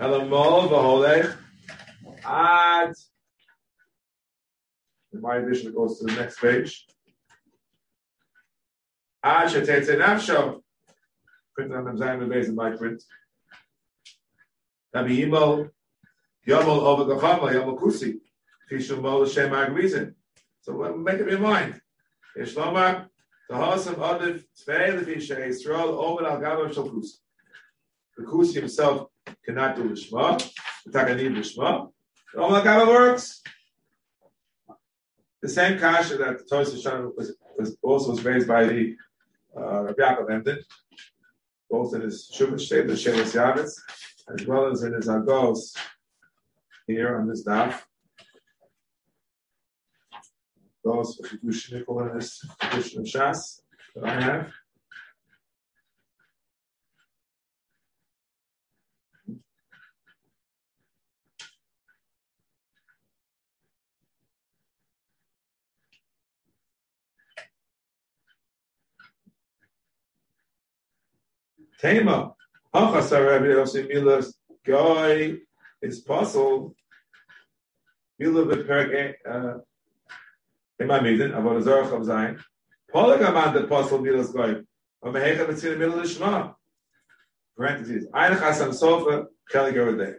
Elamol v'holech ad. In my edition, it goes to the next page. Ad shetetze nafsho. Print on the Zayin base in my print. Rabbi Yimol Yomol over the Chama Yomol Kusi. Fishul Mol Shem Agrizin. So make up your mind. Yeshlomar the Hasam Adif Tvei Lefi Yisrael Omer Al Gavav Shal Kusi. The Kusi himself cannot do Lishma. The Takanim Lishma. Omer Al Gavav works. The same kasha that the Torah was, was also was raised by the uh, Rabbi Yaakov Emden, both in his Shuvah State, the Shemus Yavetz, as well as in his Agos here on this daf. Those for Chidush Nickel in this edition of Shas that I have. Tema, Hachasar Rabbi Yosef Milas Goy is puzzled. Mila Beperk uh, Ema Midin, Avodah Zarah of Zayin. Polagaman the puzzle Milas Goy. Omehecha Mitzvah Milah Lishma. Parentheses. Ein Chasam Sofer, Kelly Gerudei.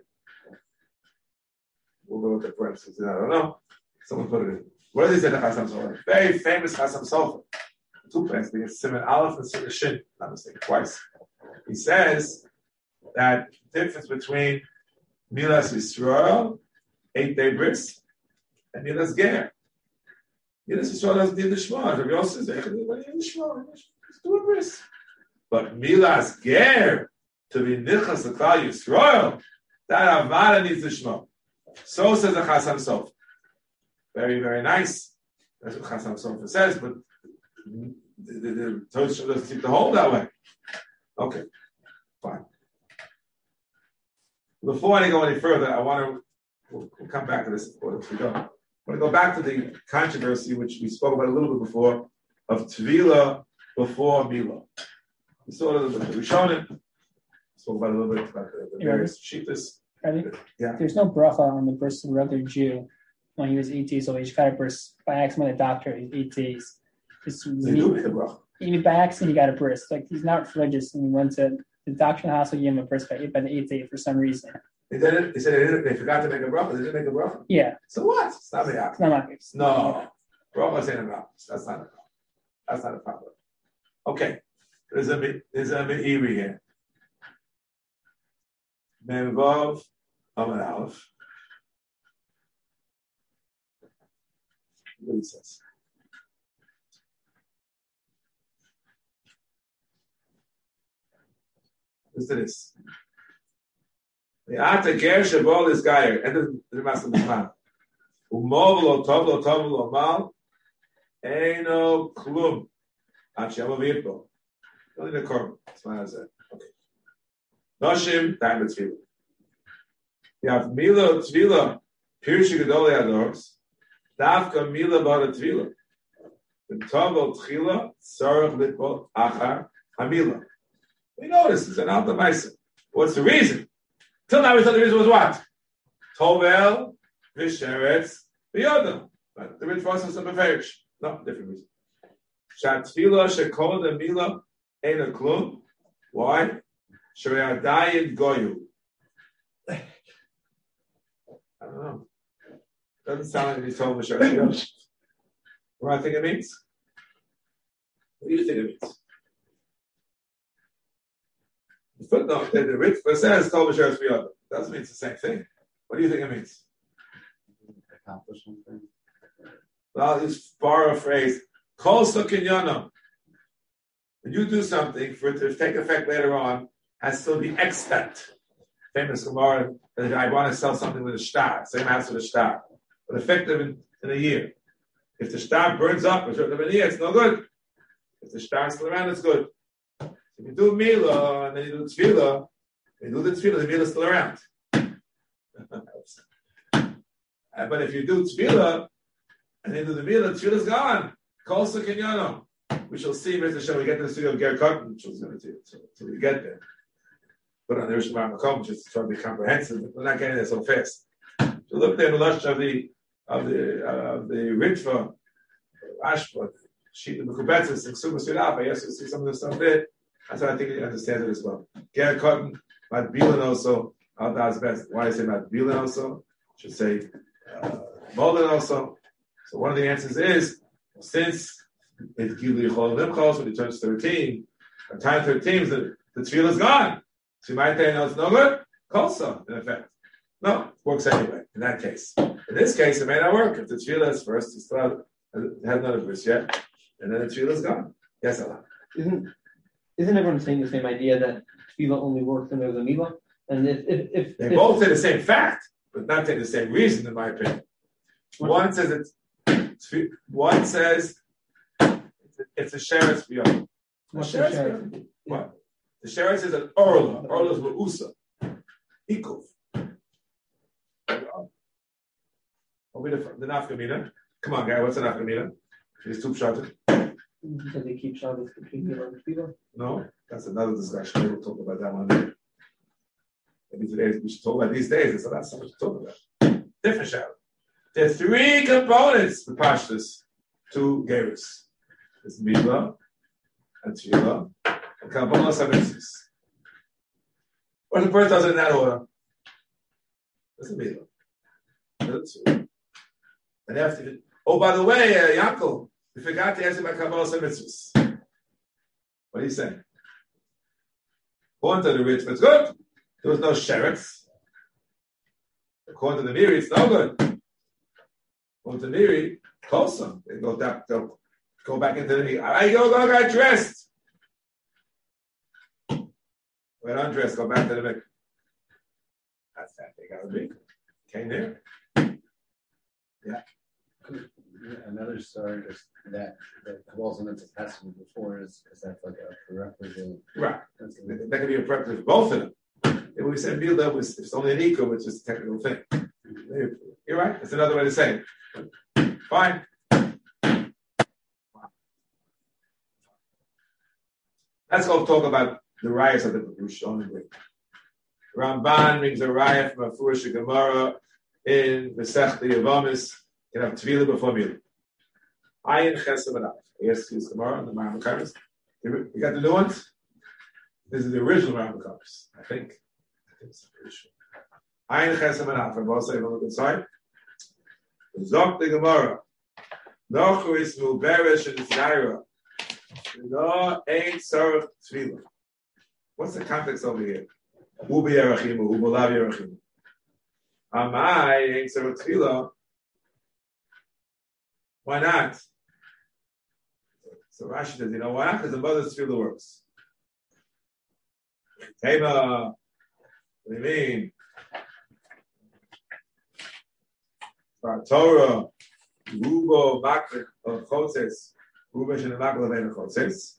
We'll go with the parentheses. I don't know. Someone put it in. What does he say to Chasam Sofer? Very famous Chasam Sofer. Two parentheses. Simon Aleph and Simon Shin. Not mistaken. Twice. He says that the difference between Milas Yisrael, eight day bris, and Milas Ger. Milas Yisrael need the Shema. Rabbi Yosef says, everybody in the Shema. do a. But Milas Ger, to be Nichas L'Klal Yisrael, that Avada needs the Shema. So says the Chasam Sofer. Very, very nice. That's what Chasam Sofer says, but the, the, the Torah doesn't seem to hold that way. Okay, fine. Before I go any further, I want to we'll, we'll come back to this if we don't. I want to go back to the controversy which we spoke about a little bit before of Tvila before Mila. We saw it a little bit. We shown it. Spoke about a little bit about the, the various sheetas. Yeah. There's no bracha on the birth of a regular Jew when he was eight days old. He just got a birth by accident. The doctor, he's eight days. They do make a bracha. Even by accident, he got a bris. Like he's not religious, and he went to the doctor in the hospital gave him a bris by, by the eighth day for some reason. They did it. They said they, did they forgot to make a bracha. They didn't make a bracha. Yeah. So what? It's not It's not like No, bracha ain't a bracha. That's not a bracha. That's not a problem. Okay. There's a there's a meiri here. Memvav Amar Aleph. What he says. Listen to this. The Ata Ger Shabol is Gayer. Of the Master Mishman. Mal. Eino klum. Only the korban. That's why I said. Okay. Noshim, time Mila Tvila, Pirshu Gedoli Adors. Davka Mila Tvila. The Tov Tchila, Sarach Litpo, Achar, Hamila. We know this is an Alta. What's the reason? Till now we thought the reason was what? Tovel, Visheretz, V'yodam. But the rich process of Beferish. No, different reason. Shatfila Shekol the Mila Ein a Klum. Why? Shreadayin Goyu. I don't know. Doesn't sound like he's told Mishra. What do I think it means? What do you think it means? The footnote that the rich says told Mishra Biyot. Doesn't mean it's the same thing. What do you think it means? Accomplish something. Well, just borrow a phrase. Kol sukinyana. When you do something for it to take effect later on, has still be extant. Famous Gemara that I want to sell something with a star, same as with a star, but effective in, in a year. If the star burns up a certain a year, it's no good. If the star is still around, it's good. You do Mila and then you do Tevilah, you do the Tevilah, the Mila is still around. Uh, but if you do Tevilah and then do the Mila, Tevilah is gone. Kol Sukinyano. we shall see, Mr. Shem, we get to the studio of Ger Katan, which was going to do until we get there. But on the Rishon Makom, just to try to be comprehensive, we're not getting there so fast. So look there in the lush of the of the uh, of the Ritva, Ashbot, Sheet of Mekubetzis, and Suma Sirapa. Yes, you see some of the stuff there. I think you understand it as well. Ger Katan, Matt Bielin also, how that's best. Why I say Matt Bielin also? Should say uh, Bolden also. So one of the answers is since it's Gili Chol Limchos when he turns 13, by time 13, the, the tevilah is gone. So you might say, no, it's no good. Kolsa, in effect. No, it works anyway, in that case. In this case, it may not work. If the tevilah is first, it's still has none of yet, and then the tevilah is gone. Yes, Allah. Isn't isn't everyone saying the same idea that tevilah only works when there's a milah? And if if, if They if- both say the same fact, but not say the same reason, in my opinion. One says it's one says it's a sheretz beyond. The the sheretz. What? The sheretz is an orla. Orla is usa. Ikuf. What the the nafkamina? Come on, guy. What's the nafkamina? Is two shot. Because they keep Shabbos milah and tevilah. No, that's another discussion. We'll talk about that one. Maybe today we should talk about these days. It's not so much to talk about. Different. There are three components to Pashtus to Gerus. There's Mila and Tvila and Kabbalas Mitzvos. Or the person does it in that order. There's a Mila. There's. And after, oh, by the way, uh, Yaakov, we forgot to answer about Kabbalas Mitzvos. What are you saying? According to the rich, it's good. There was no sheretz. According to the Meiri, it's no good. According to the Meiri, closer. They go back, they'll go back into the Meiri. I go, go, get dressed. When undressed, go back to the mikveh. That's that. They got to be. Came there. Another story is that that Kabbal's into Testament before is because that's like a prerequisite. Right. That's a- That could be a preference for both of them. If we said that was it's only an eco, it's just a technical thing. You're right. That's another way to say it. Fine. Let's go talk about the riots of the Rishonim. Ramban brings a riot from a Furush Gemara in Masechta Yavamis. You have tevilah before Mila. Ayin Chesed and Yes, Gemara and the Mahamakaris. You got the new ones? This is the original Rambam I think. I think it's pretty sure. Ayin Chesem and Alpha, both say on the good side. Zok the Gemara. Nochu is Muberish and Zaira. No ain't Sarah Tvila. What's the context over here? Ubi Yerachimu, Ubalav Yerachimu. Amai ain't Sarah Tvila. Why not? So Rashi says, you know why? Because the mother's Tvila works. Tema. What do you mean? Torah. Rubo Maklik of Chotzes. Rubo Shin Maklik of Chotzes.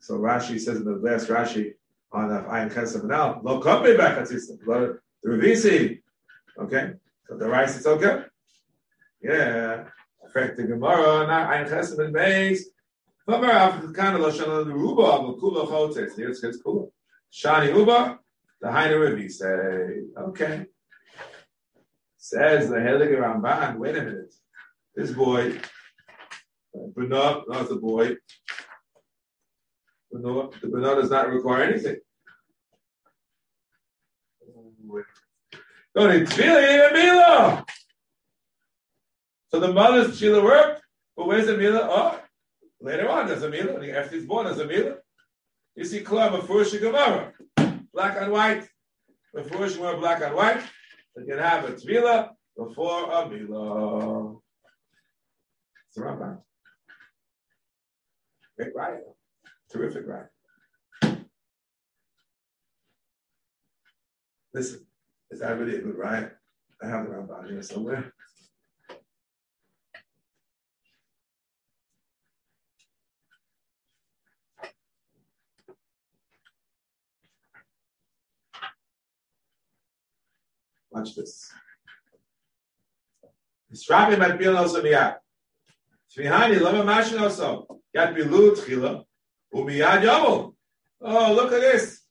So Rashi says in the last Rashi on the Ayin Chesed now, Lo Kopei Bachatzis. The Revisi. Okay? So the rice is okay? Yeah. Affect the Gemara, Ayin Chesed and Beis. After kind of Lashon the Rubo of Kula Chotzes. Here it's Kula. Shani Uba, the Haina Rivi say, okay. Says the Helig Ramban, wait a minute. This boy, Bernard, not the boy. Bernard, the Bernard does not require anything. Need tevilah, even Mila. So the mother's tevilah worked, but where's the Mila? Oh, later on, there's a Mila. After he's born, there's a Mila. You see, club of Furush Gemara, black and white. When Furush Gemara black and white, they can have a Tvila before a Mila. It's the Ramban. Great riot. Terrific riot. Listen, is that really a good riot? I have the Ramban here somewhere. Watch this. Strapping might be also miyad. Tvihani, lama mashin also. Yat bilu tchila, umiyad yomel. Oh, look at this.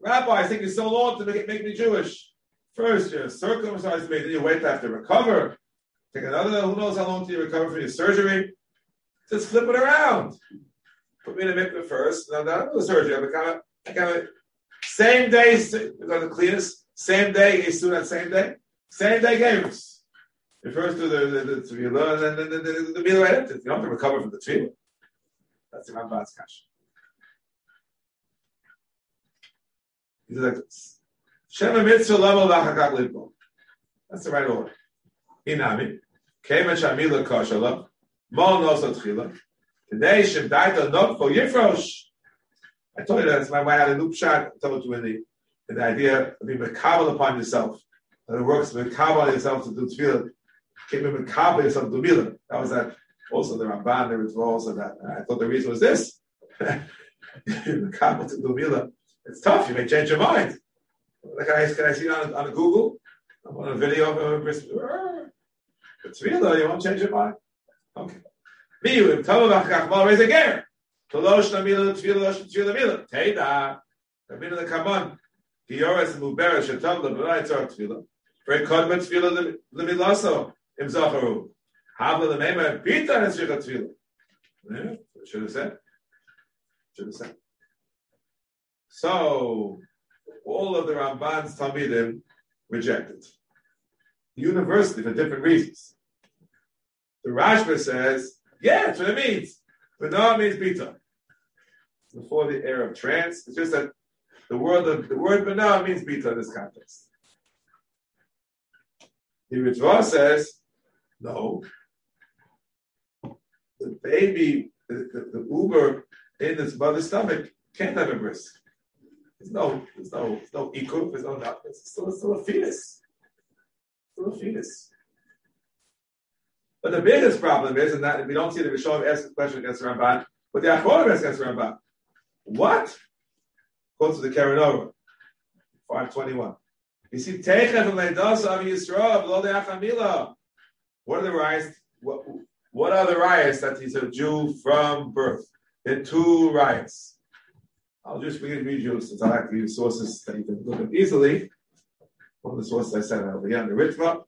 Rabbi, I think you're so long to make, make me Jewish. First, you're circumcised me, then you wait to have to recover. Take another, who knows how long till you recover from your surgery. Just flip it around. Put me in a mikveh first, no, not the surgery. I become, I become, same day, because the cleanest, same day, do that same day. Same day. You first do the, the, the tevilah, and then the, the, the, the Mila right. You don't have to recover from the tevilah. That's the Ramban's kasha. He's like this. Shema mitzvah level lachakak libo. That's the right order. Inami. Kema shamila koshala. Mo nosa tchila. Today, Shem daita not for Yifrosh. I told you that's my way out of loop shot. I told you in the, the idea of being makabel upon yourself. That it works makabel on yourself to do tevilah. Keep it makabel yourself to milah. That was that. Also the Ramban, there was also that. I thought the reason was this. makabel to do milah. It's tough. You may change your mind. Like I, can I see it on, on Google? I'm on a video of a person. But tevilah, you won't change your mind. Okay. Me, you tell about raise a ger. Tolosh na mila tevilah losh tevilah mila. Teida. Rabbeinu the Kaman. Giyoras mubera shetav leberai tzor tevilah. For kodma tevilah lemilaso im zacharu. Havla lemema bita nesricha. Yeah, should have said. Should have said. So, all of the Ramban's Talmidim rejected. Universally, for different reasons. The Rashba says, yeah, that's what it means. But no, it means bita. Before the era of trance, it's just that the word of the word bana means bita in this context. The Ritva says, no. The baby, the, the, the uber in its mother's stomach can't have a brisk. There's no, there's no, there's no ikuf, there's no nothing. It's still, it's still a fetus. Still a fetus. But the biggest problem is, and that we don't see the Rishon ask the question against Ramban, but the Achronim ask against Ramban. What? Quotes to the Karanova, 521. You see, Teichef and Leidos of Yisrael, below the Achamila. What are the riots? What, are the riots that he's a Jew from birth? Are two riots. I'll just read, read you since I like to use sources that you can look at easily. One of the sources I said over here in the Ritva.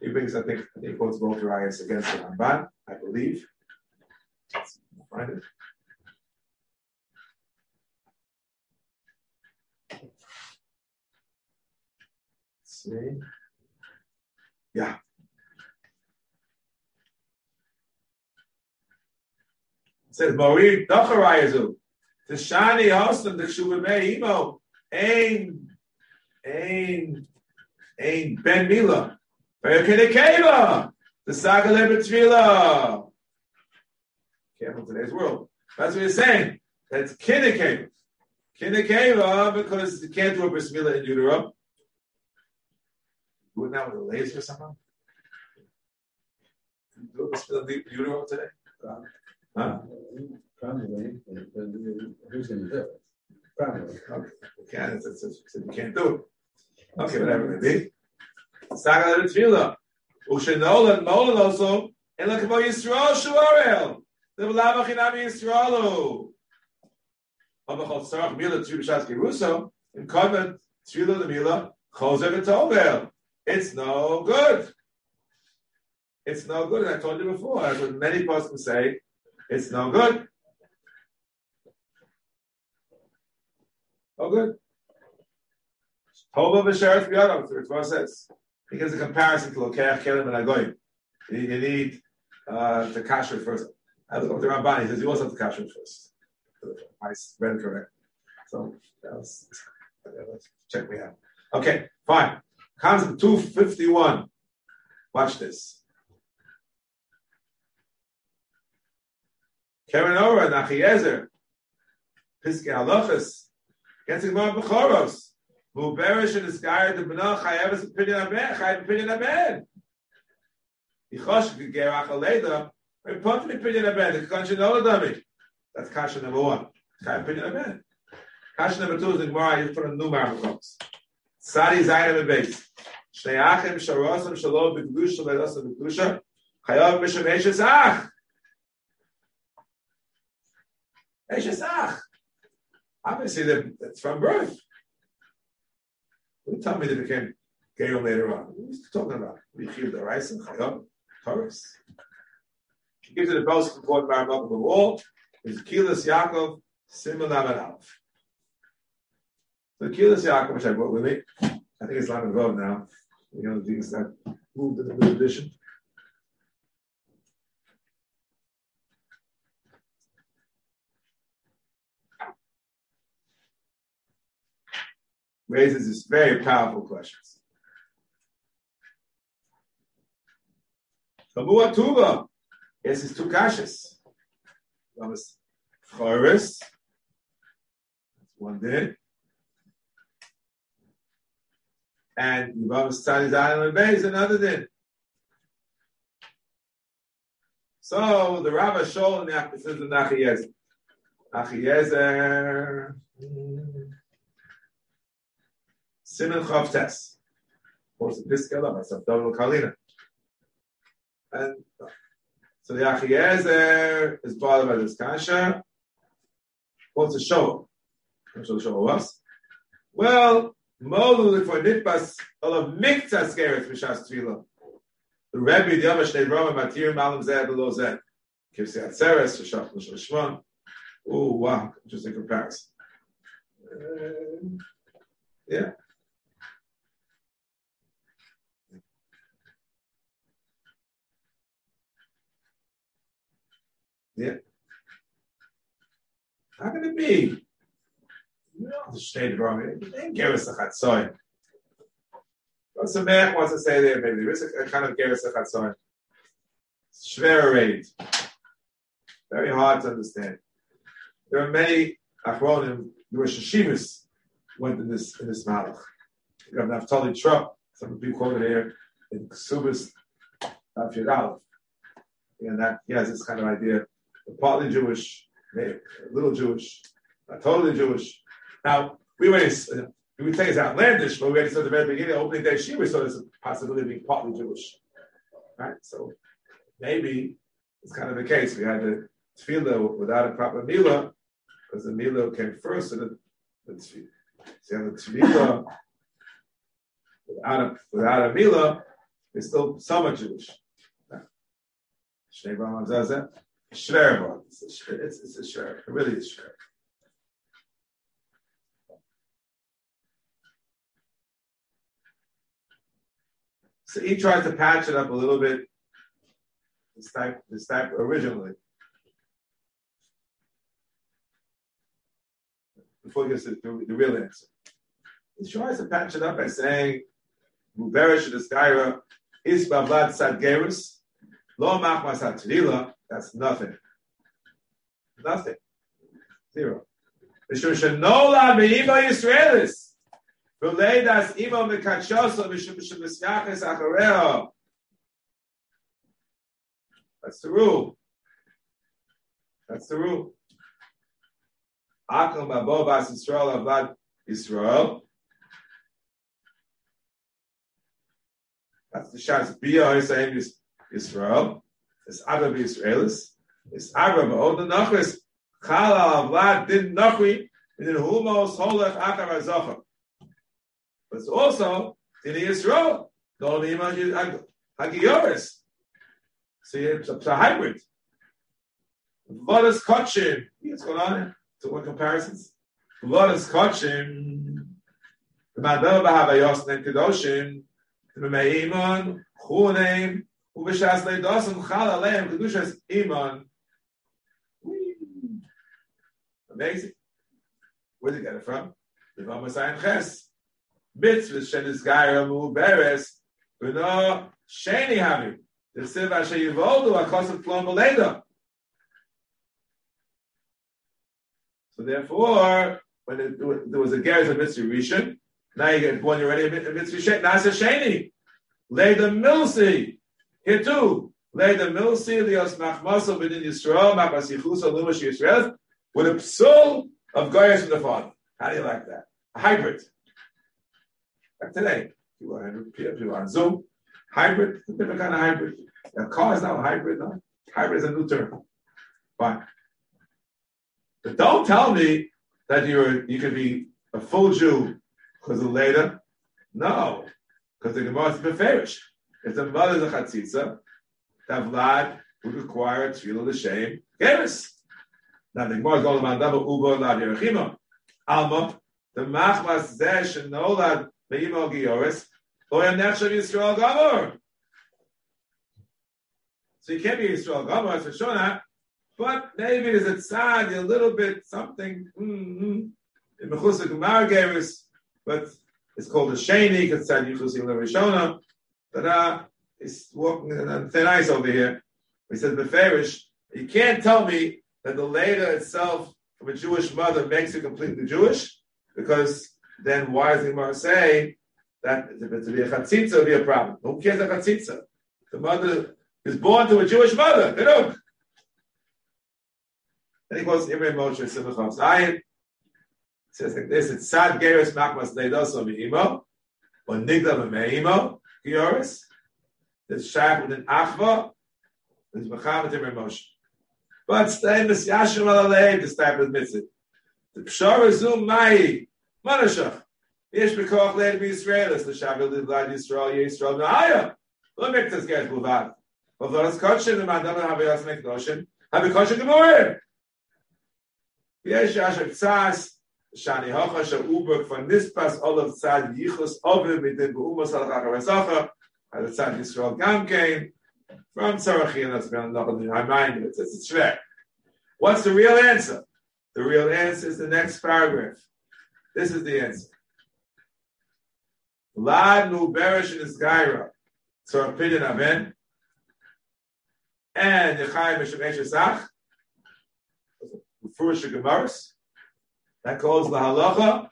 He brings, I think, he quotes both riots against the Ramban, I believe. Find it. See. Yeah. It says, Mori Docharayazu. The Shani Hostam, the Shuvimei Imo, Ain, Ain, Ain Ben Mila. The Saga Lebetvila. Careful today's world. That's what he's saying. That's Kinikeva. Kinikeva because you can't do a bris milah in utero. Do it now with a laser somehow. Do bris milah in utero today. Huh? Probably, who's going to do it? Probably. Okay. You can't, it's, it's, it's, you can't do it. Okay, whatever it be. Saga Lebetvila. Ushenolan Molan also. And look about Yisrael Shuarel. The B'lavach Inami Yisraelu. Abachol Sarach Mila Tzu B'Shas Geruso. In Kodmet Tzu the Mila. Choser V'Tovel. It's no good. It's no good. And I told you before, as what many persons say, it's no good. No good. Tova B'Sheretz B'Yadav, the Ritva says. He gives a comparison to Lokech, Kelim, and Agoyim. You, you need uh, the kasher first. I look up the Ramban, he says you also have the kasher first. I read it correct. So, that was, let's check me out. Okay, fine. Concept 251. Watch this. Karen Ora, Nachiezer, Piske Halachas, gets him on Bechoros. Who berish in the sky the Bena Chayev is opinion on man, Chayev opinion on man. Yichosh Gerach Aleda, we put the opinion on man, the Kanshin Oladami. That's Kasha number one. Chayev opinion on man. Kasha number two is the Gemara, you put a new marbles. Sadi Zayin and base. Shnei Achim Sharosam Shalom B'Gdusha Le'Lasam B'Gdusha Chayav Misham Eshes Ach. Eshesach. Obviously, that it's from birth. Don't tell me they became gay later on. You talking about? We hear the rice and chayot, Taurus. He gives it a most important Maramot of the wall. Is Kehillas Yaakov Simon Lamed Aleph. So Kehillas Yaakov, which I brought with me, I think it's Lamed Vav now. You know, things that moved in the edition. raises this very powerful questions. Kamua Tuba. Yes, it's two kashas. One is Choris. That's one din. And Yivamas Tzadi's Island Bay is another din. So the Rabbi Shol in the says the Nachiezer. Nachiezer. Simon Chavtes. This Piskala, myself, Double Kalina. And so the Achiezer is bothered by this Kasha. What's a show? What the show was? Well, Molu for Nitbas, all of Mikta Skeretz Mishas Tvila. The Rebbe, the Yamash Neid Matir Malam Atzeres, Shach Shishman. Oh, wow, interesting comparison. Uh, yeah. Yeah. How can it be? The state wrong. It didn't give us a chatzoy. The man wants to say there? Maybe there is a, kind of gerus a chatzoy. Schwer rate. Very hard to understand. There are many achronim, Jewish yeshivas went in this in this malach. You have Naftali Trop, some people quoted here in Nafyad Aleph. And that he has this kind of idea partly Jewish, a little Jewish, not totally Jewish. Now, we we think it's outlandish, but we already said at the very beginning, opening day Shiva, so there's a possibility of being partly Jewish. Right? So maybe it's kind of the case. We had the tevilah without a proper milah, because the milah came first, and the, tevilah. Tevilah without a, without a milah, it's still somewhat Jewish. Shnei Schwer It's a It's, a schwer. It really is schwer. So he tries to patch it up a little bit. This type, this type originally. Before he gets to the, real answer. He tries to patch it up by saying, Muberish the Skyra is Bavlad Sadgerus, Lo Machmas Hatrila, that's nothing. Nothing. Zero. Mishum shenola be'ima Yisraelis. V'lei das ima mekatshoso mishum shemisyachis achareo. That's the rule. That's the rule. Akum babo bas Yisrael avad Yisrael. That's the shas. Bia is Yisrael. It's Abba Israelis. It's Abba Ba'od the Nachris. Chala Vlad did Nachri. And then Humos Holech Akar Azocha but it's also Dini Yisro, the only Imam Hagioris. So it's a, it's a hybrid. What is Kachim? What's going on? To what comparisons? What is Kachim? The Madama Bahavayos Nen Kedoshim. The Meiman. Chunim. Ubishas Leidosim. Chal Aleim. Kedushas Imon. Amazing. Where did he get it from? The Vama Sayin Ches. Mitzvah shenis gaira mu beres. V'no sheni havi. The siv asher yivoldu akosat plom beleda. So therefore, when it, there was a Geras of Mitzvah Rishon, now you get born, you're ready a Mitzvah Sheni. Nasa Sheni. Lay the milsi. Here too, lay milsi lios machmaso within Yisrael, machmasichusa lumash Yisrael, with a psul of goyas from the father. How do you like that? A hybrid. Today, people are, people are on Zoom. Hybrid, a different kind of hybrid. A car is now a hybrid, no? Hybrid is a new term. Fine. But don't tell me that you're you could be a full Jew because of later. No, because the Gemara is beferish. If the mother is a chatzitza, that Vlad would require tevilah l'shem gevis. Now the Gemara is all about double ubo lav yerachima. Alma the machmas zeh shenolad beimo gioris lo yanechshav Yisrael gamor. So you can't be Yisrael for sure not. But maybe there's a tzad, a little bit something. Mm-hmm. In Mechusa Gemara gevis, but it's called a sheni because tzad in Rishona. But uh, he's walking on thin ice over here. He says beferish. You can't tell me that the later itself from a Jewish mother makes you completely Jewish, because then why does the Gemara say that if it's to be a chatzitza, it'll be a problem? Who cares a chatzitza? The mother is born to a Jewish mother. They don't. Then he quotes Imre Moshe Simachov Zayin. Says like this: It's sad geris makmas leidoso meimo, or nigdal meimo gioris. It's shach with an achva. It's mechamet Imre Moshe. But stay misyashim alalei. This type of mitzvah. The pshara zoom mai Manashach. Be Yisrael na'aya. Lo miktas gesh buvad. The habi. Habi. Yesh tzas. Shani hocha ubek von nispas olav tzad yichus tzad Yisrael gam. From that's been mind, it's, What's the real answer? The real answer is the next paragraph. This is the answer. Lad nu berish in his gaira. So opinion amen. And Yechayim Mishem Eshesach. Furish Gemaris. That calls the halacha.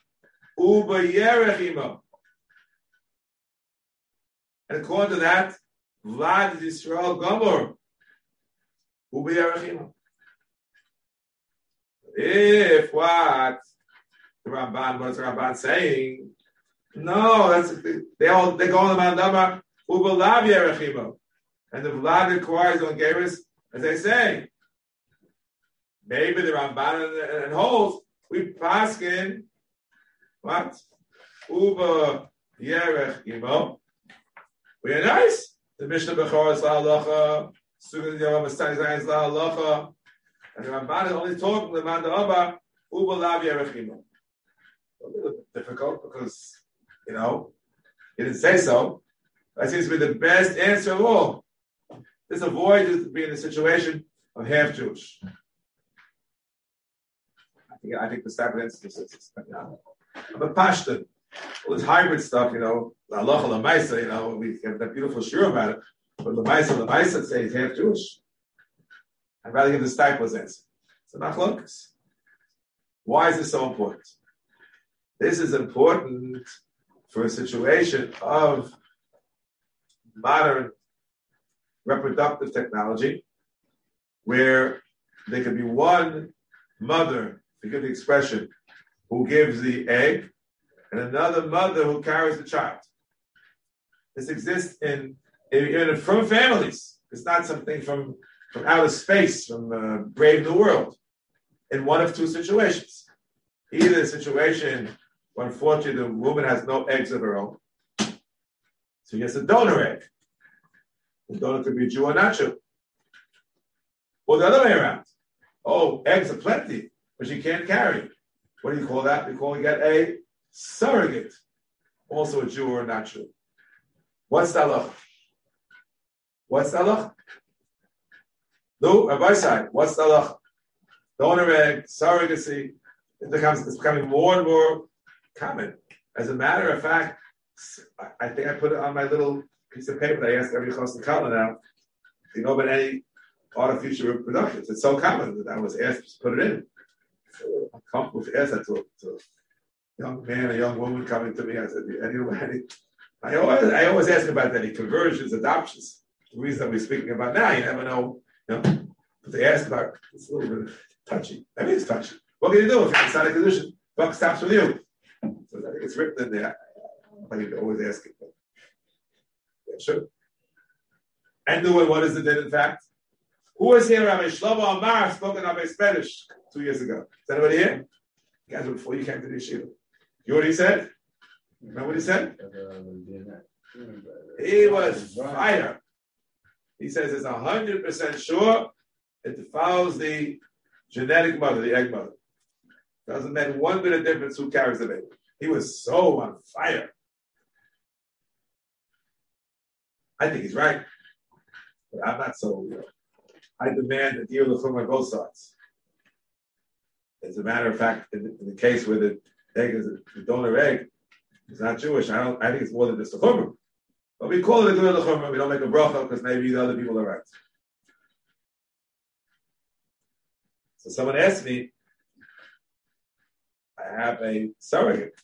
Uba Yerechimo. And according to that, Vlad is Yisrael Gomor. Uba Yerechimo. If what the Ramban, what is the Ramban saying? No, that's they all they go on the Mandama Ubalav Yerechimo. And the Vlad requires on Geras, as I say. Maybe the Ramban and, and holds, we paskin what? Uba Yerechimo. We are nice. The Mishnah Bechor is La Halacha, Sugan Yom Mastani Zayin is La Halacha. And the Ramban is only talking the Mandama Ubalav Yerechimo. A little bit difficult because you know, he didn't say so. That seems to be the best answer of all. This avoids being in a situation of half Jewish. I think I think the second instance is but Pashtan, all this hybrid stuff, you know, Allah Lamaisa, you know, we have that beautiful shir about it. But Lamaisa, Lamaisa say he's half Jewish. I'd rather give the Steipler's answer. So Nachlokas. Why is this so important? This is important for a situation of modern reproductive technology where there could be one mother, forgive the expression, who gives the egg and another mother who carries the child. This exists in, in, from families. It's not something from, from outer space, from uh, Brave New World. In one of two situations. Either a situation unfortunately, the woman has no eggs of her own. So he has a donor egg. The donor could be Jew or not Jew. Or the other way around. Oh, eggs are plenty, but she can't carry. What do you call that? We call it a surrogate. Also a Jew or not Jew. What's the halach? What's the halach? No, Rabbi side. What's the halach? Donor egg, surrogacy. It becomes, it's becoming more and more common. As a matter of fact, I think I put it on my little piece of paper that I asked every Chos Kala now. Do you know about any artificial reproductions? It's so common that I was asked to put it in. So I'm comfortable to that to, to a young man, a young woman coming to me. I said, any, I always, I always ask about any conversions, adoptions. The reason that we're speaking about now, you never know. You know but they asked about it's a little bit touchy. I mean, it's touchy. What can you do if it's not a condition? Buck stops with you. It's written in there. but think always ask it. Yeah, sure. And doing what is it then, in fact? Who is here? Rabbi Shlomo Amar spoken of a Spanish. two years ago. Is anybody here? You guys were before you came to the yeshiva. You know what he said? Remember what he said? He was fire. He says it's hundred percent sure it follows the genetic mother, the egg mother. Doesn't make one bit of difference who carries the baby. He was so on fire. I think he's right. But I'm not so. You I demand a deal from on both sides. As a matter of fact, in the, in the case where the egg is the donor egg is not Jewish, I don't. I think it's more than just a chumrah. But we call it a good chumrah. We don't make a bracha because maybe the other people are right. So someone asked me, I have a surrogate.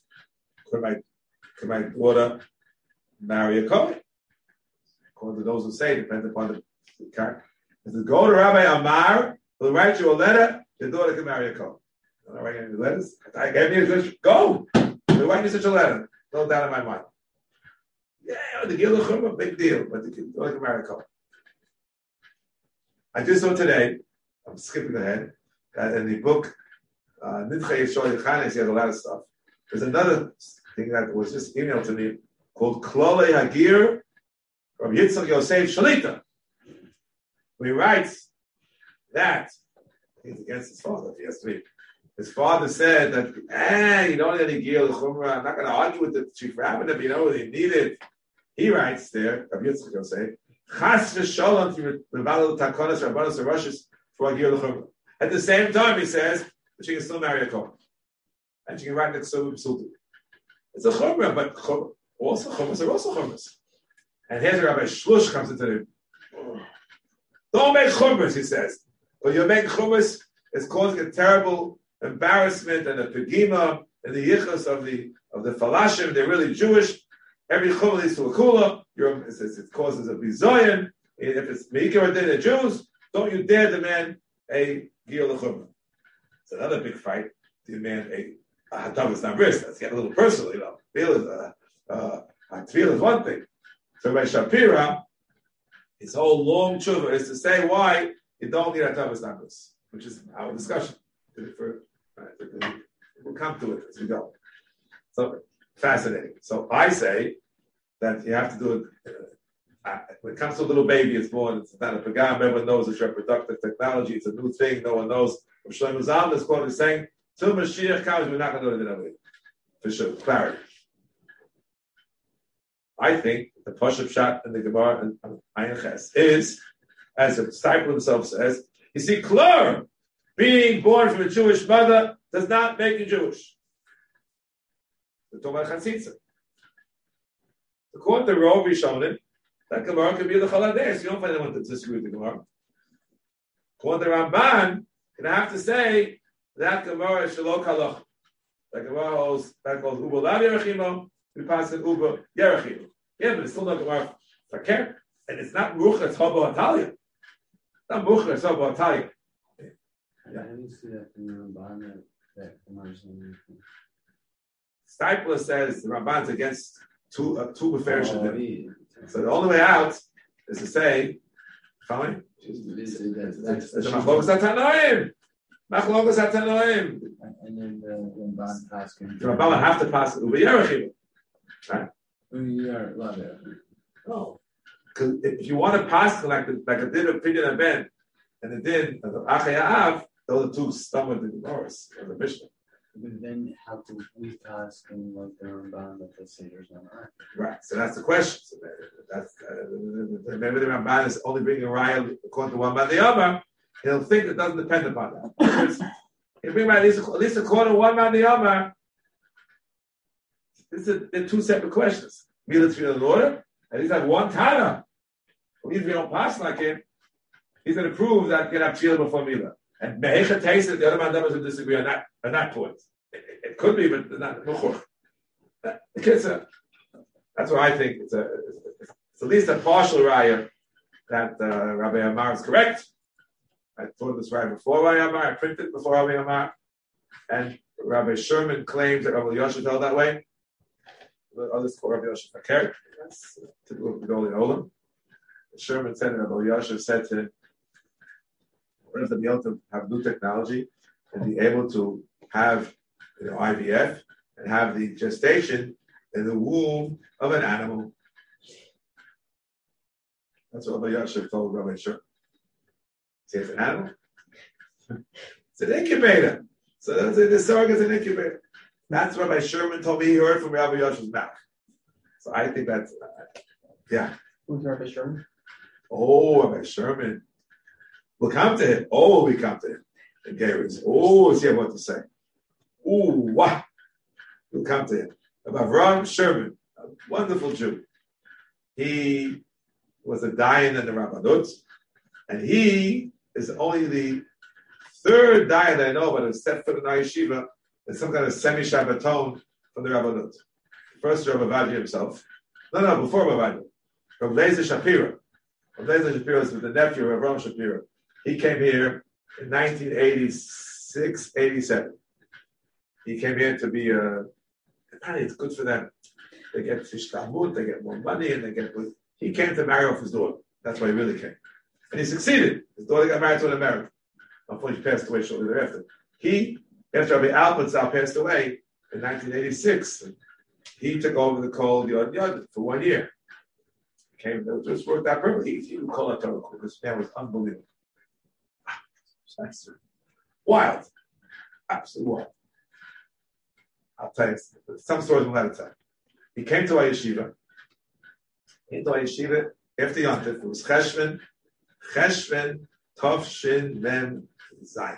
Could my daughter marry a Kohen? According to those who say, depends upon the, the character. If you go to Rabbi Amar, he'll write you a letter, your daughter can marry a Kohen. I'm not writing any letters. I gave me a good go. He'll write me such a letter. No doubt in my mind. Yeah, the Gil a big deal, but the daughter can marry a Kohen. I just saw today, I'm skipping ahead, that in the book uh, Nidche Yisrael Yechanes, he has a lot of stuff. There's another thing that was just emailed to me called Klole Hagir from Yitzchak Yosef Shalita. He writes that he's against his father. He has to. His father said that, eh, you don't need any Gil Chumrah. I'm not going to argue with the chief rabbi if you know what he needed. He writes there, Rabbi Yitzchak Yosef, Chas v'sholom to mevalel takonas rabbanos aroshes for Gil Chumrah. At the same time, he says that she can still marry a Kohen. And she can write next to Psulti. It's a Chumrah, but also Chumras are also Chumras. And here's Rabbi Shlush comes into the don't make chumras, he says. But you make chumras, it's causing a terrible embarrassment and a pegima in the yichus of the of the falashim. They're really Jewish. Every chumra leads to a kula. It, causes a bizoyan. If it's meikir the Jews, don't you dare demand a gil chumra. It's another big fight. Demand a a hadav not risk. Let's get a little personal, you know. Feel is uh, uh, feel is one thing. So by Shapira, his whole long tshuva is to say why you don't need Atavis Nambus, which is our discussion. For, we'll come to it as we go. So fascinating. So I say that you have to do it. Uh, when it comes to a little baby, it's born. It's not a pagam. Everyone knows it's reproductive technology. It's a new thing. No one knows. Shlomo Zalman is quote is saying, "Till Mashiach comes, we're not going to it that way." For sure, clarity. I think the Pashup shot in the Gemara and Ayin Ches is, as the disciple himself says, you see, Klur, being born from a Jewish mother, does not make you Jewish. We're talking about. According to Rov Rishonim, that Gemara could be the Chalades. You don't find anyone to disagree with the Gemara. According to Ramban, you have to say that Gemara is Shalok Halach. That Gemara holds, that calls Ubo Lav Yerachimo, we pass it Ubo Yerachimo. Yeah, but it's still not Gemara Fakir. And it's not Ruch, it's Haba Atalia. Not Ruch, it's Haba Atalia. Yeah, I didn't see that in the Ramban that, that. Steipler says the Ramban's against two uh, two Oh, yeah. So the only way out is to say, fine. This is- that's- It's a Machlokas Atanoim. Machlokas Atanoim. And then the Ramban. The Ramban have to pass Uber Yerachim. We are, love it. No. Because if you want to pass like the, like a din of Pidyon and Ben and the din of Achayav, those are two stomach the Gemara's of the Mishnah. But then how can we ask and like the Ramban that the Seder's not right? Right. So that's the question. So that's uh, maybe the Ramban is only bringing a raya according to one by the other. He'll think it doesn't depend upon that. Bring by at least, at least according to one by the other. This is they're two separate questions. Mila Tevilah in order. At least have one Tana. Well, if we don't pass like him, he's going to prove that you can have before Mila. And Mehecha it, the other man will disagree on that, on that point. It, it, could be, but not. The kids that's what I think. It's, a, it's at least a partial raya that uh, Rabbi Amar is correct. I thought this right before Rabbi Amar. I printed before Rabbi Amar. And Rabbi Sherman claims that Rabbi Yosef felt that way. The others call Rabbi Yosef Fakir. That's typical of the Golden Olam. Sherman said that Rabbi Yosef said to him, what if to be able to have new technology? and be able to have you know IVF and have the gestation in the womb of an animal. That's what Rabbi Yashiv told Rabbi Sher. See, it's an animal. it's an incubator. So that's it. The surrogate is an incubator. That's what Rabbi Sherman told me he heard from Rabbi Yashiv's mouth. So I think that's, uh, yeah. Who's Rabbi Sherman? Oh, Rabbi Sherman. We'll come to him. Oh, we come to him. And Gary Oh, have what to say? Oh, what? We'll come to him. About Ron Sherman, a wonderful Jew. He was a Dayan in the Rabbanut, and he is only the third Dayan I know about, except for the Yeshiva, that's some kind of semi Shabbaton from the Rabbanut. First, Rabbi Vadi himself. No, no, before Rabbi Vadi. Rabbi Lezer Shapira. Rabbi Lezer Shapira was the nephew of Ram Shapira. He came here in 1986, 87. He came here to be a, apparently it's good for them. They get fish Talmud, they get more money, and they get, he came to marry off his daughter. That's why he really came. And he succeeded. His daughter got married to an American. Unfortunately, he passed away shortly thereafter. He, after Rabbi Alpentzal passed away in 1986, he took over the Kol Yod Yod for one year. Came, it just worked out perfectly. He, would call it Torah. This man was unbelievable. That's wild. Absolutely wild. I'll tell you some stories from that time. He came to our yeshiva. He came to our yeshiva after Yontif. It was Cheshvan, Cheshvan, Tov, Shin, Mem, Zion.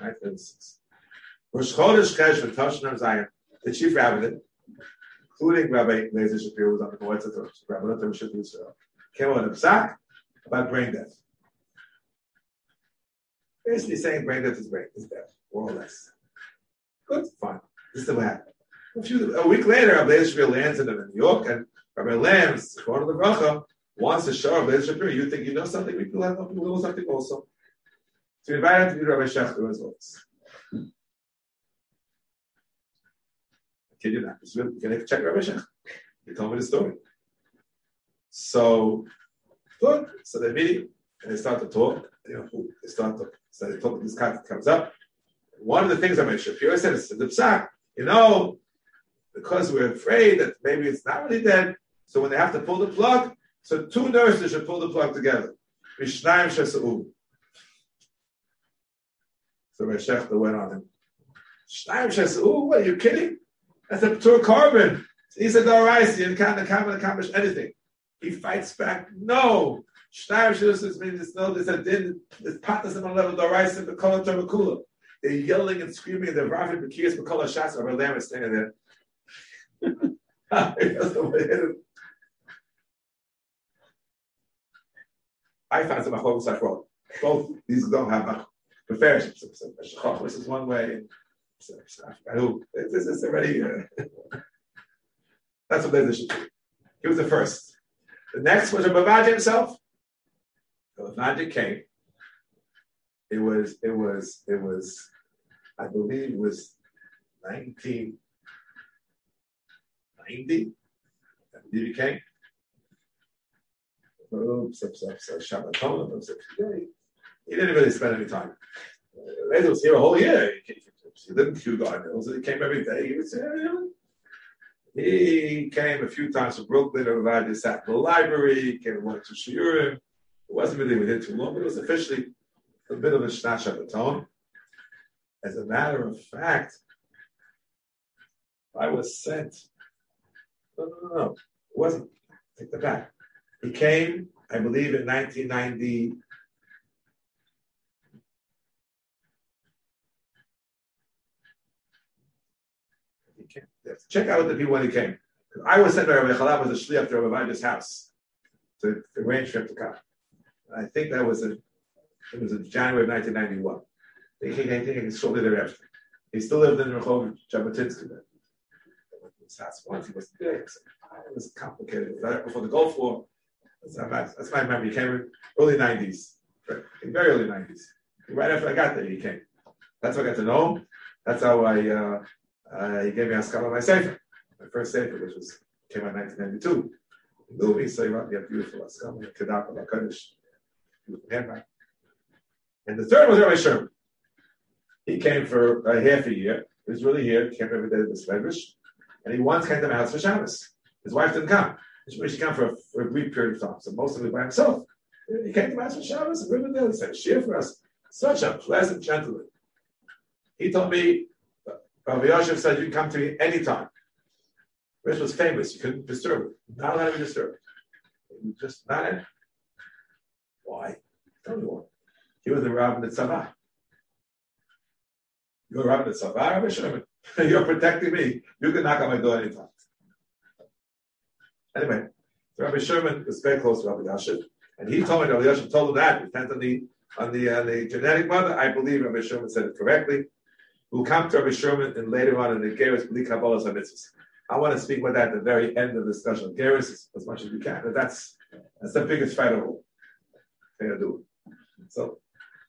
Right? Rosh Chodesh Cheshvan, Tov, Shin, Mem, Zion. The chief rabbi, including Rabbi Lezer Shapiro, was on the Moetzah Torah, Rabbi Notam Shapiro Israel, uh, came on a psak about brain death. Basically saying brain death is brain is death, more or less. Good, fine. This is what happened. A, few, a week later, Rabbi Lezer lands in New York, and Rabbi Lambs, one of the bracha, wants to show Rabbi Shapiro, you think you know something, we can let him know something also. So we invited him to meet Rabbi Shechter as well. kid you not. Can I check Rabbi Shechter? He told me the story. So, good. So they meet and they start to talk. They start to, so they talk, this guy comes up. One of the things I make Shapiro said is the psak, you know, because we're afraid that maybe it's not really dead. So when they have to pull the plug, so two nurses should pull the plug together. Mishnayim Shesa'u. So Rav Shechter went on him. Mishnayim Shesa'u, what are you kidding? That's a pure carbon. He said, all right, you can't accomplish anything. He fights back. No. Shnayim Shesa'u means no, there's a din, there's partners on the level, the rice and the color Termakula. They're yelling and screaming. They're rapping Bakiyas Bakala Shas. Our lamb is standing there. I found some like well. Both these don't have machlokas. This is one way. This is already. Uh, that's what they should do. He was the first. The next was a Rabbi himself. Rabbi came it was, it was, it was, I believe it was 1990. I believe he came. He didn't really spend any time. Uh, Later was here a whole year. He didn't queue Hills. He came every day. He was uh, He came a few times to Brooklyn. Everybody sat in the library. He came and went to Shiurim. It wasn't really with him too long, but it was officially a bit of a Shnash Shabbaton. As a matter of fact, I was sent. No, no, no, no. It wasn't. Take that back. He came, I believe, in 1990. He came. Check out the people when he came. I was sent by Rabbi Chalab was a shliach to Rabbi Vaja's house to arrange for him to come. I think that was a it was in January of 1991. They came, I think, shortly thereafter. He still lived in Rehov Jabotinsky. His house once he was there. It was complicated. Right before the Gulf War. That's, that's my memory. He came in early 90s, in very early 90s. Right after I got there, he came. That's how I got to know him. That's how I, uh, uh, he gave me a scholar my Sefer, my first Sefer, which was came out in 1992. He knew me, so he wrote me a beautiful Askama, Kedaka, Lakadish, handwriting. And the third was Rabbi Sherman. He came for a half a year. He was really here. Came every day to the Medrash, and he once came to my house for Shabbos. His wife didn't come. She came for a, for a brief period of time, so most of it by himself. He came to house for Shabbos and Rivendell. He said, "Share for us." Such a pleasant gentleman. He told me, Rabbi Yosef said, "You can come to me anytime." Rich was famous. You couldn't disturb him. Not allowed to be disturbed. Just not in. Why? Tell me why. He was the Rabbin at Tzavah. You're a Rabbin at Tzavah, Rabbi Sherman. You're protecting me. You can knock on my door anytime. Anyway, so Rabbi Sherman was very close to Rabbi Yashiv, and he told me Rabbi Yashiv told him that. Depends on the on the uh, the genetic mother. I believe Rabbi Sherman said it correctly. We'll come to Rabbi Sherman and later on in the Geirus Bli Kabbalas Mitzvos. I want to speak about that at the very end of the discussion. Geirus as, much as we can. But that's that's the biggest fight of all. Thing to do. So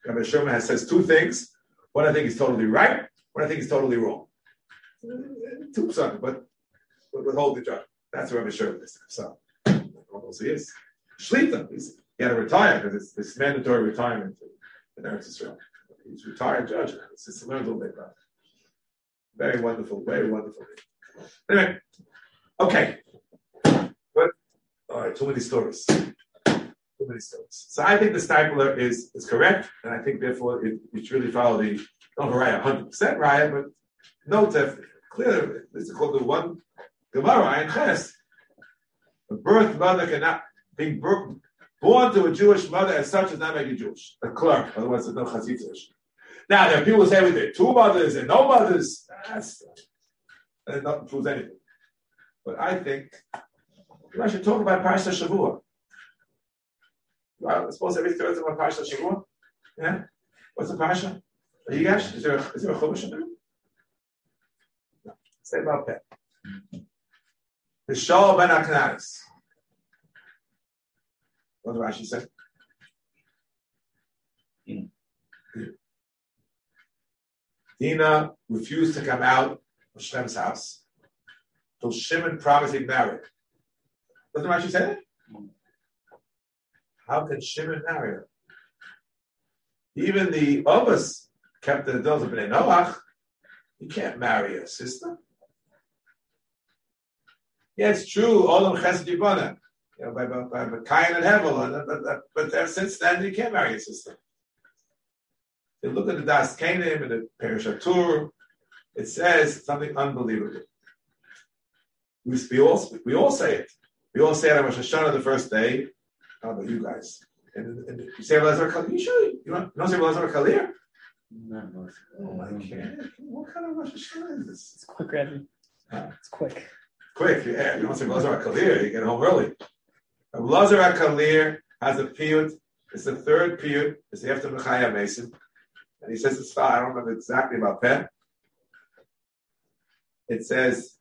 Rabbi Sherman has says two things. One I think is totally right. One I think is totally wrong. Two something, but but withhold the judgment. That's what Rabbi Sherman is. So almost he is. Shlita. He's, he had to retire because it's, it's mandatory retirement in Eretz Israel. He's retired judge. It's just a little bit about. Very wonderful, very wonderful. Anyway, okay. But all right, too many stories. Too many stories. So I think the Steipler is is correct, and I think therefore it, should really follow the not Raya 100 percent Raya, but note that clearly this is called the one Gemara and Ches. A birth mother cannot be born to a Jewish mother as such does not make you Jewish. A clerk, otherwise there's no chatzitza. Now there are people say with there two mothers and no mothers. That's that not proves anything. But I think I should talk about Parsha Shavua. Well, I suppose every third of a Parsha Shavua. Yeah? What's the Parsha? Are You guys, is there a, is there a Chumash in there? No. Say about that. The Shaw ben Aknanis. What did Rashi say? Hmm. Dina refused to come out of Shem's house till Shimon promised he'd marry her. Doesn't Rashi say that? How could Shimon marry her? Even the Ovis kept the doors of Bnei Noach. You can't marry a sister. Yeah, it's true. All of Chesed Yibana. You know, by, by, by Cain and Hevel. Uh, but, but, but since then, you can't marry a sister. You look at the Das Kanim and the Perishatur, it says something unbelievable. We, we, all, we all say it. We all say it on Rosh Hashanah the first day. How about you guys? And, and you say Lazar Kalir? You sure? You don't, you don't say Lazar Kalir? Not most. Oh my God. What kind of Rosh Hashanah is this? It's quick, Rebbe. Huh? It's quick. Quick, yeah. You don't say Lazar Kalir, you get home early. Lazar Kalir has a piyut. It's the third piyut. It's after Mechaya Mason. And he says it's I don't remember exactly about that. It says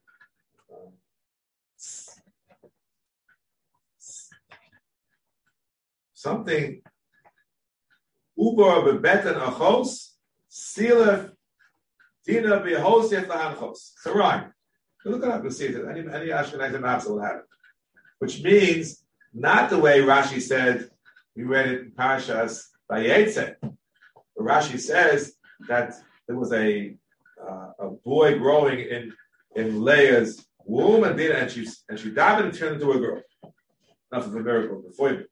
something Uber bebeten achos silef dina behos yet lahanchos. So Look it up and see it. Any any Ashkenazi maps will have it. Which means not the way Rashi said we read it in Parshas Vayetze. Rashi says that there was a uh, a boy growing in in Leah's womb and did and she and she died and turned into a girl. Nothing for miracle before you.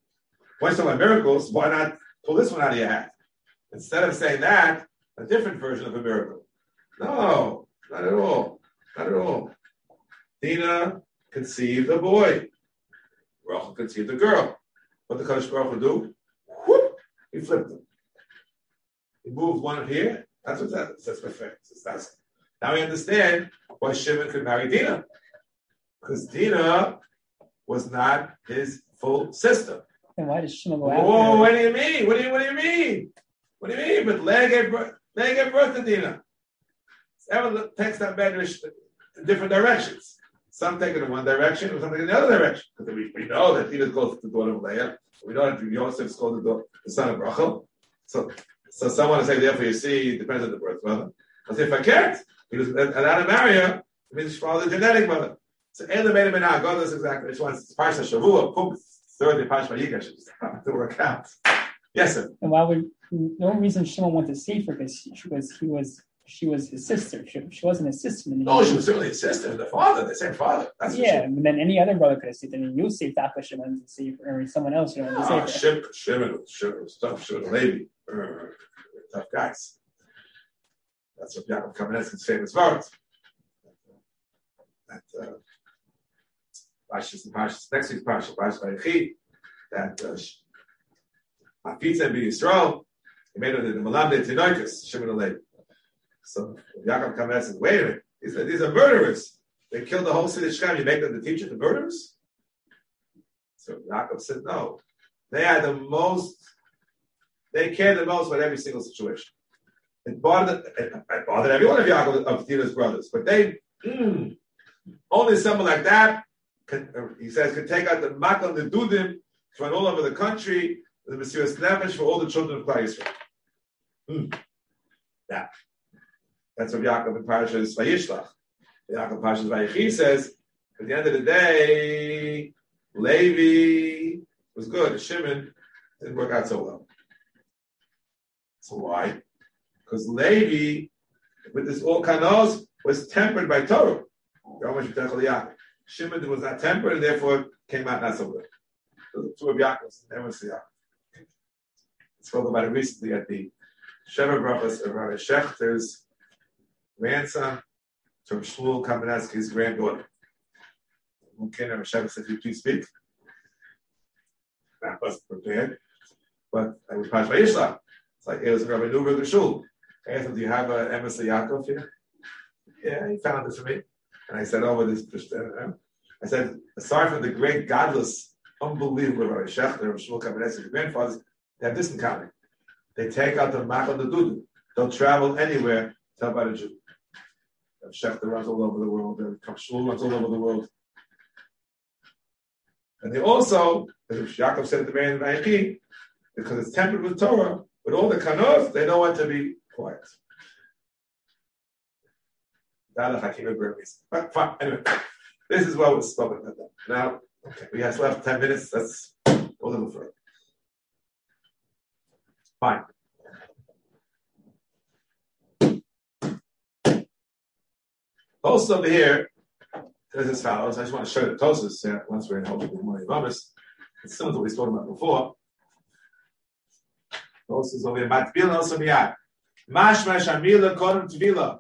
Why talking about miracles? Why not pull this one out of your hat? Instead of saying that, a different version of a miracle. No, not at all. Not at all. Dina conceived a boy. Rachel conceived a girl. What did the Kadosh Baruch Hu do? Whoop! He flipped them. He moved one here. That's what that says perfect. That's, now we understand why Shimon could marry Dina. Because Dina was not his full sister. And why does Shimon go after Whoa, what do you mean? What do you what do you mean? What do you mean? But Leah gave birth, Leah gave birth to Dina. Everyone takes that medrash in different directions. Some take it in one direction, and some take it in the other direction. Because we, we know that is called the daughter of Leah. We know that Yosef is called the, daughter, the son of Rachel. So, so someone to say, therefore, you see, it depends on the birth mother. But if I can't, he marry her, it means she followed the genetic mother. So Ela made him an God does exactly. It's once it's Parsha Shavua, boom, third in Parsha Vayikra to work out. Yes, sir. And why would no reason Shimon wanted to save her because she was he was she was his sister. She, she wasn't his sister. No, she was certainly his sister, the father, the same father. That's yeah, sure. but then any other brother could have saved her. I mean, you saved Daka Shimon to save her, or someone else you know to Ah, save her. Shimon, Shimon, Shimon was tough. Shimon and uh, tough guys. That's what Yaakov Kamenetsky's famous words. That uh, Pashas and Pashas, next week's Pashas, Pashas Vayechi, that uh, Sh- Hafitz and Yisrael, he made it the Malamde Tinoikus, Shimon and Levi. So Yaakov Kamenetsky says, wait a minute, these are, these are murderers. They killed the whole city of Shechem. You make them the teacher to murderers? So Yaakov said, no. They are the most, they care the most about every single situation. It bothered, it, bothered every one of Yaakov, of Dina's brothers, but they, mm, only someone like that, can, he says, can take out the makal the dudim, run all over the country, the Messias Nefesh for all the children of Klal Yisrael. Mm. Yeah. That's what Yaakov in Parashas Vayishlach. Yaakov Parashas Vayechi says, at the end of the day, Levi was good. Shimon didn't work out so well. So why? Because Levi, with this all kanos, was tempered by Torah. Shimon was not tempered, and therefore came out not so good. So the two of Yaakov's, never see Yaakov. Spoke about it recently at the Sheva Brachas of Rabbi Schechter's grandson from Shmuel Kamenetsky's granddaughter. Okay, Rabbi Shechter said, "Could you please speak?" I wasn't prepared, but I was Pash Vayishla. It's like it was Rabbi Newberg Shul. I asked him, "Do you have uh, a Emes Yaakov here?" Yeah, he found it for me, and I said, "Oh, what is this?" Uh, I said, "Aside from the great, godless, unbelievable Rabbi Shechter Shmuel Kamenetsky's grandfathers, they have this in common: they take out the Mach on the Dudu. They'll travel anywhere. Tell about a Jew." Rabbi Shechter runs all over the world. Shmuel runs all over the world. And they also, as Yaakov said at the beginning of Vayechi, because it's tempered with Torah, but all the kanos, they know when to be quiet. But fine, anyway, this is what was spoken about. That. Now, okay, we have left 10 minutes. Go a little further. Fine. Also over here, says as follows. I just want to show the Tosus uh, once we're in Holy Morning Mamas. It's similar to what we spoke about before. Tosus over here. Matbil also miyad. Mashma shamila kodem tvila.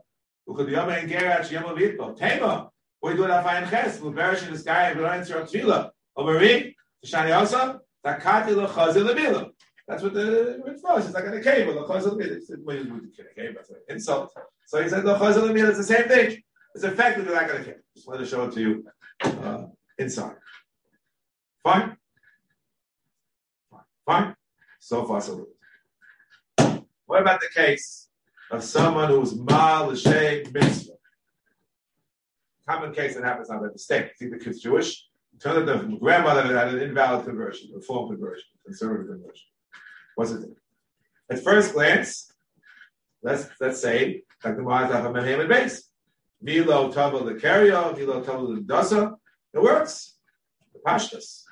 Ukod yom en gerat yom litbo. Tema. We do it on fine ches. We'll perish in the sky and we'll answer tvila. Over me. Shani also. Takati lo chazil lebila. That's what the word for. It's like in a cave. Lo chazil lebila. It's well, you would kill a cave. That's an insult. So he said lo chazil lebila. It's the same thing. It's effectively like a cave. Just let us show it to you uh, inside. Fine? Fine. Fine? So far, so good. What about the case of someone who's mal l'shem mitzvah? Common case that happens on by mistake. See, the kid's Jewish. Turn the grandmother had an invalid conversion, a reform conversion, conservative conversion. What's it? At first glance, let's let's say like the Ma'at of a base. Milo Tava the Kario, Milo Tava the Dasa. It works. The Pashtas.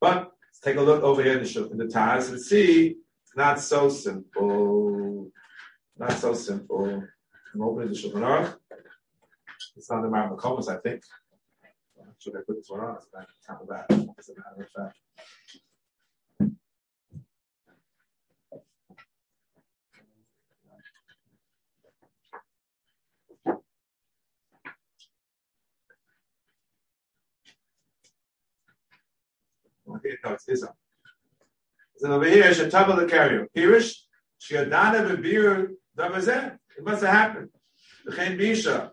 But let's take a look over here in the, in the Taz and see not so simple. Not so simple. I'm opening the Shulchan Aruch. It's on the Mount I think. Should I put this one on? It's. As a matter of fact. No, it's one. So over here, Shataba the carrier. Pirish, Shiadana Bebir Davazeh. It must have happened. The Chen Bisha.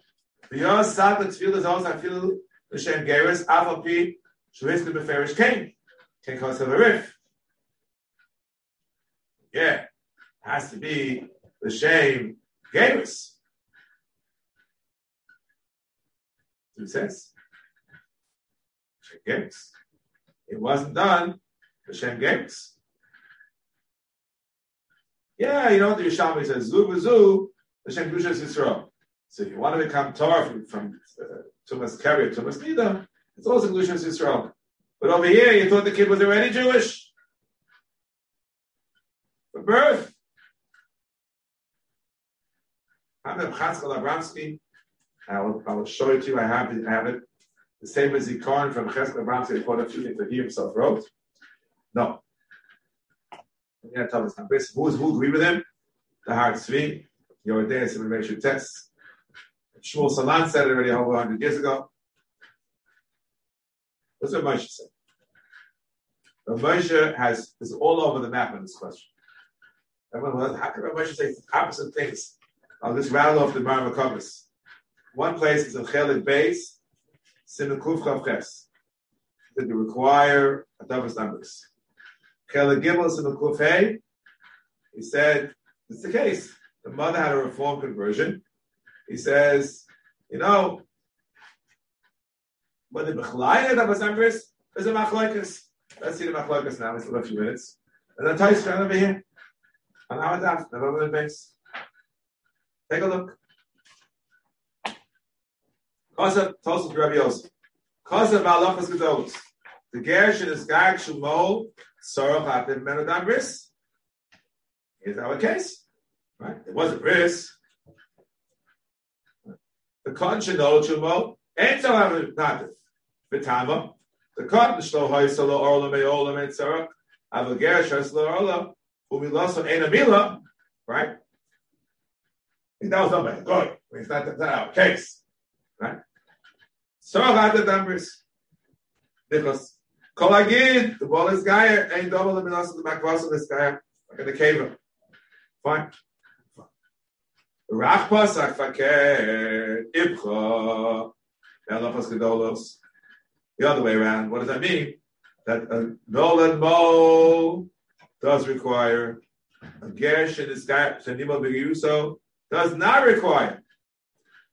The Yos Sat the Tfil is also feel the Shem Geirus, Alpha P, Shuvitz the Beferish King. King calls of a riff. Yeah. Has to be the Shem Geirus. Two says. Geirus. It wasn't done. Hashem Games. Yeah, you know what the Yerushalmi says, Zu v'zu, Hashem Gushas Yisrael. So if you want to become Torah from, from uh, Tumas Carrier, Tumas Nida, it's also Gushas Yisrael. But over here, you thought the kid was already Jewish. for birth. I'm Abramsky. I will, I will show it to you. I have it. I have it. The same as Zikaron from Cheskel Abramsky, according to that he himself wrote. No. Yeah, tell us Who is who agree with him? The Har Tzvi, Yoredeus, and Rameshu Tess. Shmuel Salant said it already over 100 years ago. What's what Moshe said. But Moshe has is all over the map on this question. Everyone, was, how can Moshe say opposite things? I'll just rattle off the Marmakovas. One place is in Chelik Beis, Simon Kuf Ches. That you require a Davos numbers. Chelik Gimel Simon Kuf Hey. He said, it's the case. The mother had a reform conversion. He says, you know, when the Bechlaya Davos numbers, there's a Machlokes. Let's see the Machlokes now. It's a few minutes. And then Tais over here. On our daf, the the base. Take a look. Kosa Tosus Rabbi Yosef. Kosa Balachas Gedolos. The Gersh in the Skag Shumol Sorach Atim Menodam Bris. Is our case? Right? It wasn't Bris. The Kon Shinol Shumol ain't so Nativ. Vitama. The Kon Shlo Hoysalo Orla Meola Metzarach. Aval Gersh Haslo Orla. Umiloso Ein Amila. Right? That was not my good. It's not, that's not our case. So had the numbers. Because Kol Agid, the ball is Gaia, ain't double the minas of the Makvas of this Gaia, like in the cave. Fine. Rach Pasach Faker, Ibcha, Elafas Gedolos. The other way around. What does that mean? That a Nolan Mo does require a Gersh in this guy, Shanimo Begiuso, does not require.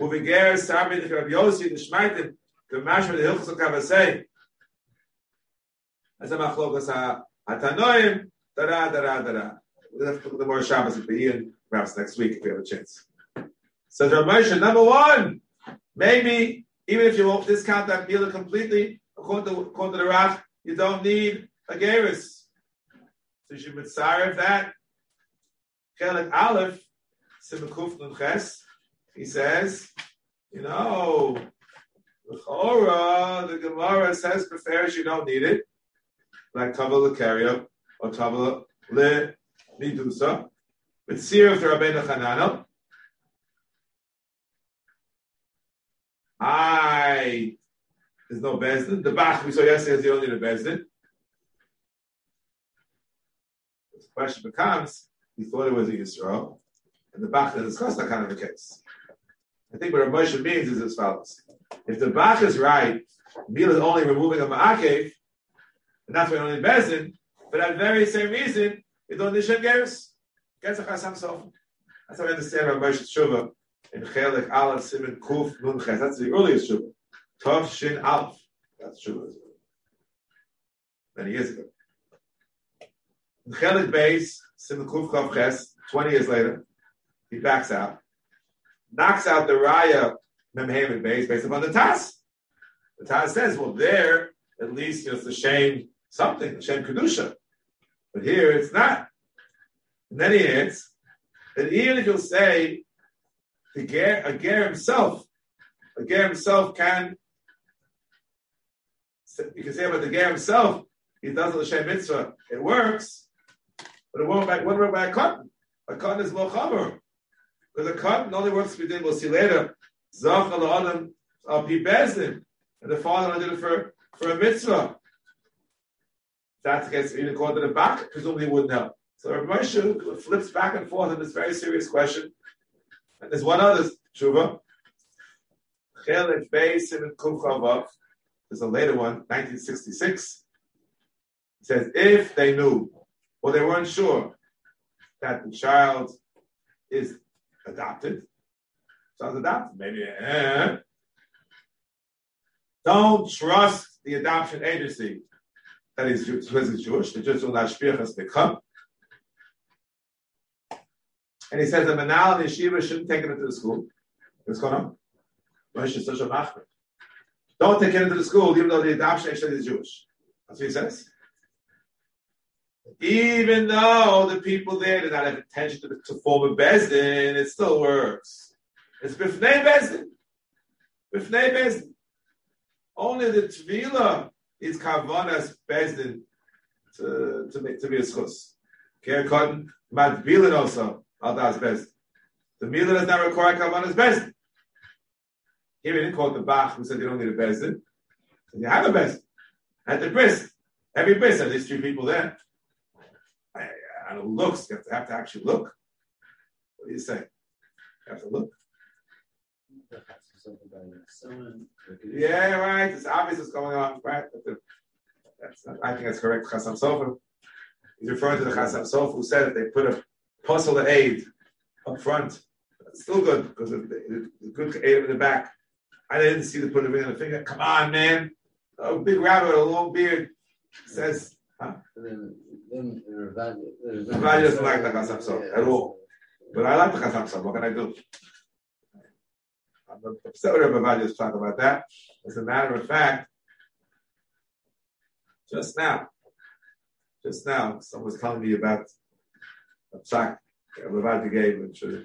Uviger, Stavil, the Rabbi Yossi, the Shmaitim, the Mashma, the Hilchos of Kavasei. As a Machlokas HaTanoim, da da da da da da. We'll have to look at the more Shabbos at the Ian, perhaps next week if we have a chance. So Rabbi Moshe, number one, maybe even if you won't discount that meal completely, according to, according to the Rav, you don't need a Geirus. So you should mitzaref that. Chelik Aleph, Simukuf Nunches, he says, you know, the the Gemara says prefers you don't need it, like Tava Lekaria or Tava Le Midusa, but Sir of the Rabbeinu Chananel. I there's no bezdin. The Bach we saw yesterday is the don't need bezdin. The question becomes he thought it was a Yisrael, and the Bach has discussed that kind of a case. I think what Moshe means is as follows. If the Bach is right, Mil is only removing a Ma'akev, and that's why only Bezin, for that very same reason, don't need Shem Geirus. Gets a Chasam Sof. That's how I understand Rabbi Moshe's Shuvah in Chelik Aleph Simon Kuf Nun Ches. That's the earliest Shuvah. Tov Shin Aleph. That's Shuvah. Many years ago. In Chelik Beis, Simon Kuf Chav Ches, 20 years later, he backs out, knocks out the Raya Memhamed Beis based upon the Taz. The Taz says, well, there, at least, it's the shame something, the shame Kedusha. But here, it's not. And then he adds that even if you'll say the ger, a ger himself, a ger himself can, you can say about the ger himself, he does the Shem Mitzvah, it works, but it won't what about by a katan? A katan is more chamer. Because a katan only works within, we'll see later, Zach al Adam uh, of Bezdin, and the father did it for, for a mitzvah. That against even according to the back, presumably wouldn't help. So Rabbi Moshe flips back and forth on this very serious question. And there's one other tshuva. Chelet Beis Kumchavav. There's a later one, 1966. It says if they knew or they weren't sure that the child is adopted. So Son's adopted. Maybe. Eh. Don't trust the adoption agency that is because he's Jewish. The Jews will not shpiachas become. And he says the Manal and Yeshiva shouldn't take it into the school. What's going on? Moshe is such a machmer. Don't take it into the school, even though the adoption agency is Jewish. That's what he says. Even though the people there did not have intention to, to form a bezdin, it still works. It's bifnei bezdin. Bifnei bezdin. Only the tvila is kavanas bezdin to to make to be a schus. Ger Katan matbilin also al das best. The milah does not require kavanas bezdin. Here we didn't quote the Bach who said you don't need a bezdin. You have a bezdin at the bris. Every bris has these three people there. And it looks, you have to, have to actually look. What do you say? You have to look. Yeah, right. It's obvious what's going on, right? The, I think that's correct. Chasam Sofer. He's referring to the Chasam Sofer who said that they put a puzzle of aid up front. It's still good because the good aid in the back. I didn't see the put a ring on the finger. Come on, man. A big rabbit a long beard says, huh? Rav doesn't like the Chasam Sofer at all. But I like the Sofer. What can I do? I'm upset with Rabbi just talk about that. As a matter of fact, just now, just now, someone was telling me about a psak Rabbi gave, which uh,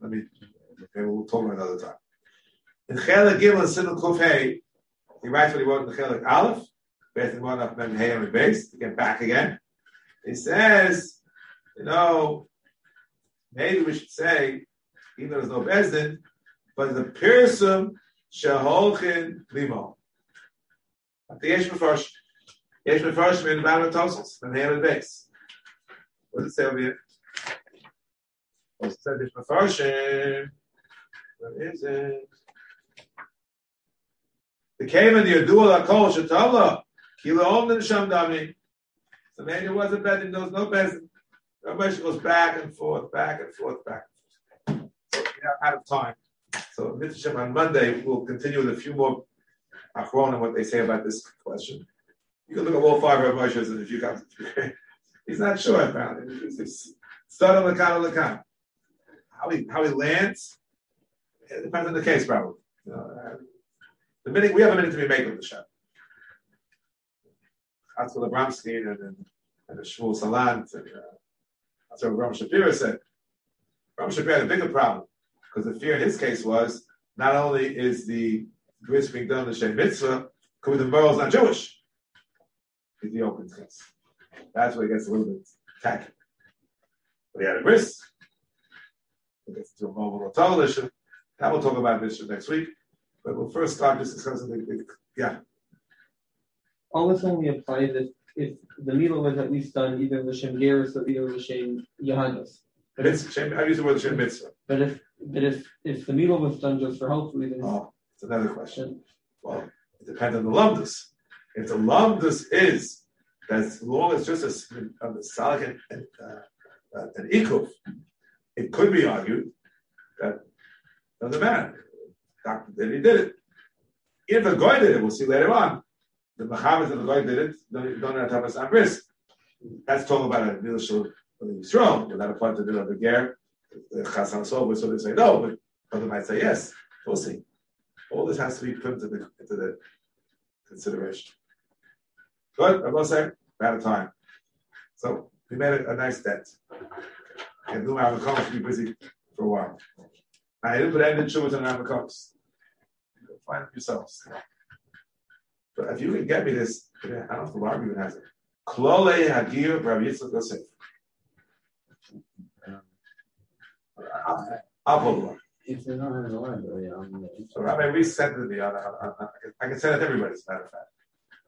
let me, okay, we'll talk another time. In Chelik Gimel Sinul Kuf Hey, he writes what he wrote in the Chelik Aleph, based on one of Mem Hey and base, to get back again. He says, you know, maybe we should say, even though there's no Bezdin, but the Pirsum Shaholchin Limo. At The Yesh Mefarsh. Yesh Mefarsh in the Battle of Tosos, and Hey and base. What does it say over here? Well, it says Yesh Mefarshim. Where is it? The the Yadua Lakol Shatala, Kilo Omnin Shamdami. So maybe it wasn't Bezdin, there was no Bezdin. Rabbi goes back and forth, back and forth, back and forth. So we are out of time. So Mitzvah on Monday, we'll continue with a few more Achron and what they say about this question. You can look at all five Rabbi and if you got he's not sure apparently. He's Sodom Lakan Lakan. How he how he lands, it depends on the case probably. The minute we have a minute to be made with the what the Bramstein and, and, and Shmuel Salant and uh, that's what Ram Shapiro said. Ram Shapiro had a bigger problem because the fear in his case was not only is the bris being done the Shem Mitzvah, could the is not Jewish. Is the open case. That's where it gets a little bit tacky. But he had a bris. It gets to a mobile issue. Now we'll talk about this next week. But we'll first start just discussing the, the yeah. All this only applies if if the Mila was at least done either L'Shem Geirus or either L'Shem Yohannes. But it's Shem, I use the word L'Shem Mitzvah. But if but if if the Mila was done just for health reasons, oh, it's another question. Well, it depends on the lumdus. If the lumdus is that as long as just a, a, a and uh, uh, an ikuf, it could be argued that doesn't matter. Did he did it. If a guy did it, we'll see later on the Muhammad and the Goy did it, don't, don't have to have risk. That's talking about a Milshul Yisrael, but that applies to the Ger, the Chasam Sofer, so they say no, but other might say yes. We'll see. All this has to be put into the, into the consideration. Good, I will say, we're out of time. So we made a, a nice dent. And Luma Avakoms to be busy for a while. I didn't put any children on Avakoms. Find it yourselves. But if you can get me this, I don't know if the Lord even has it. Klole Hagir Rabbi Yitzchak Yosef. I'll the one. If they don't have the library the So Rabbi we sent it to me. On, on, I can send it to everybody, as a matter of fact.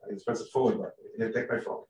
I can press it forward, but you take my phone.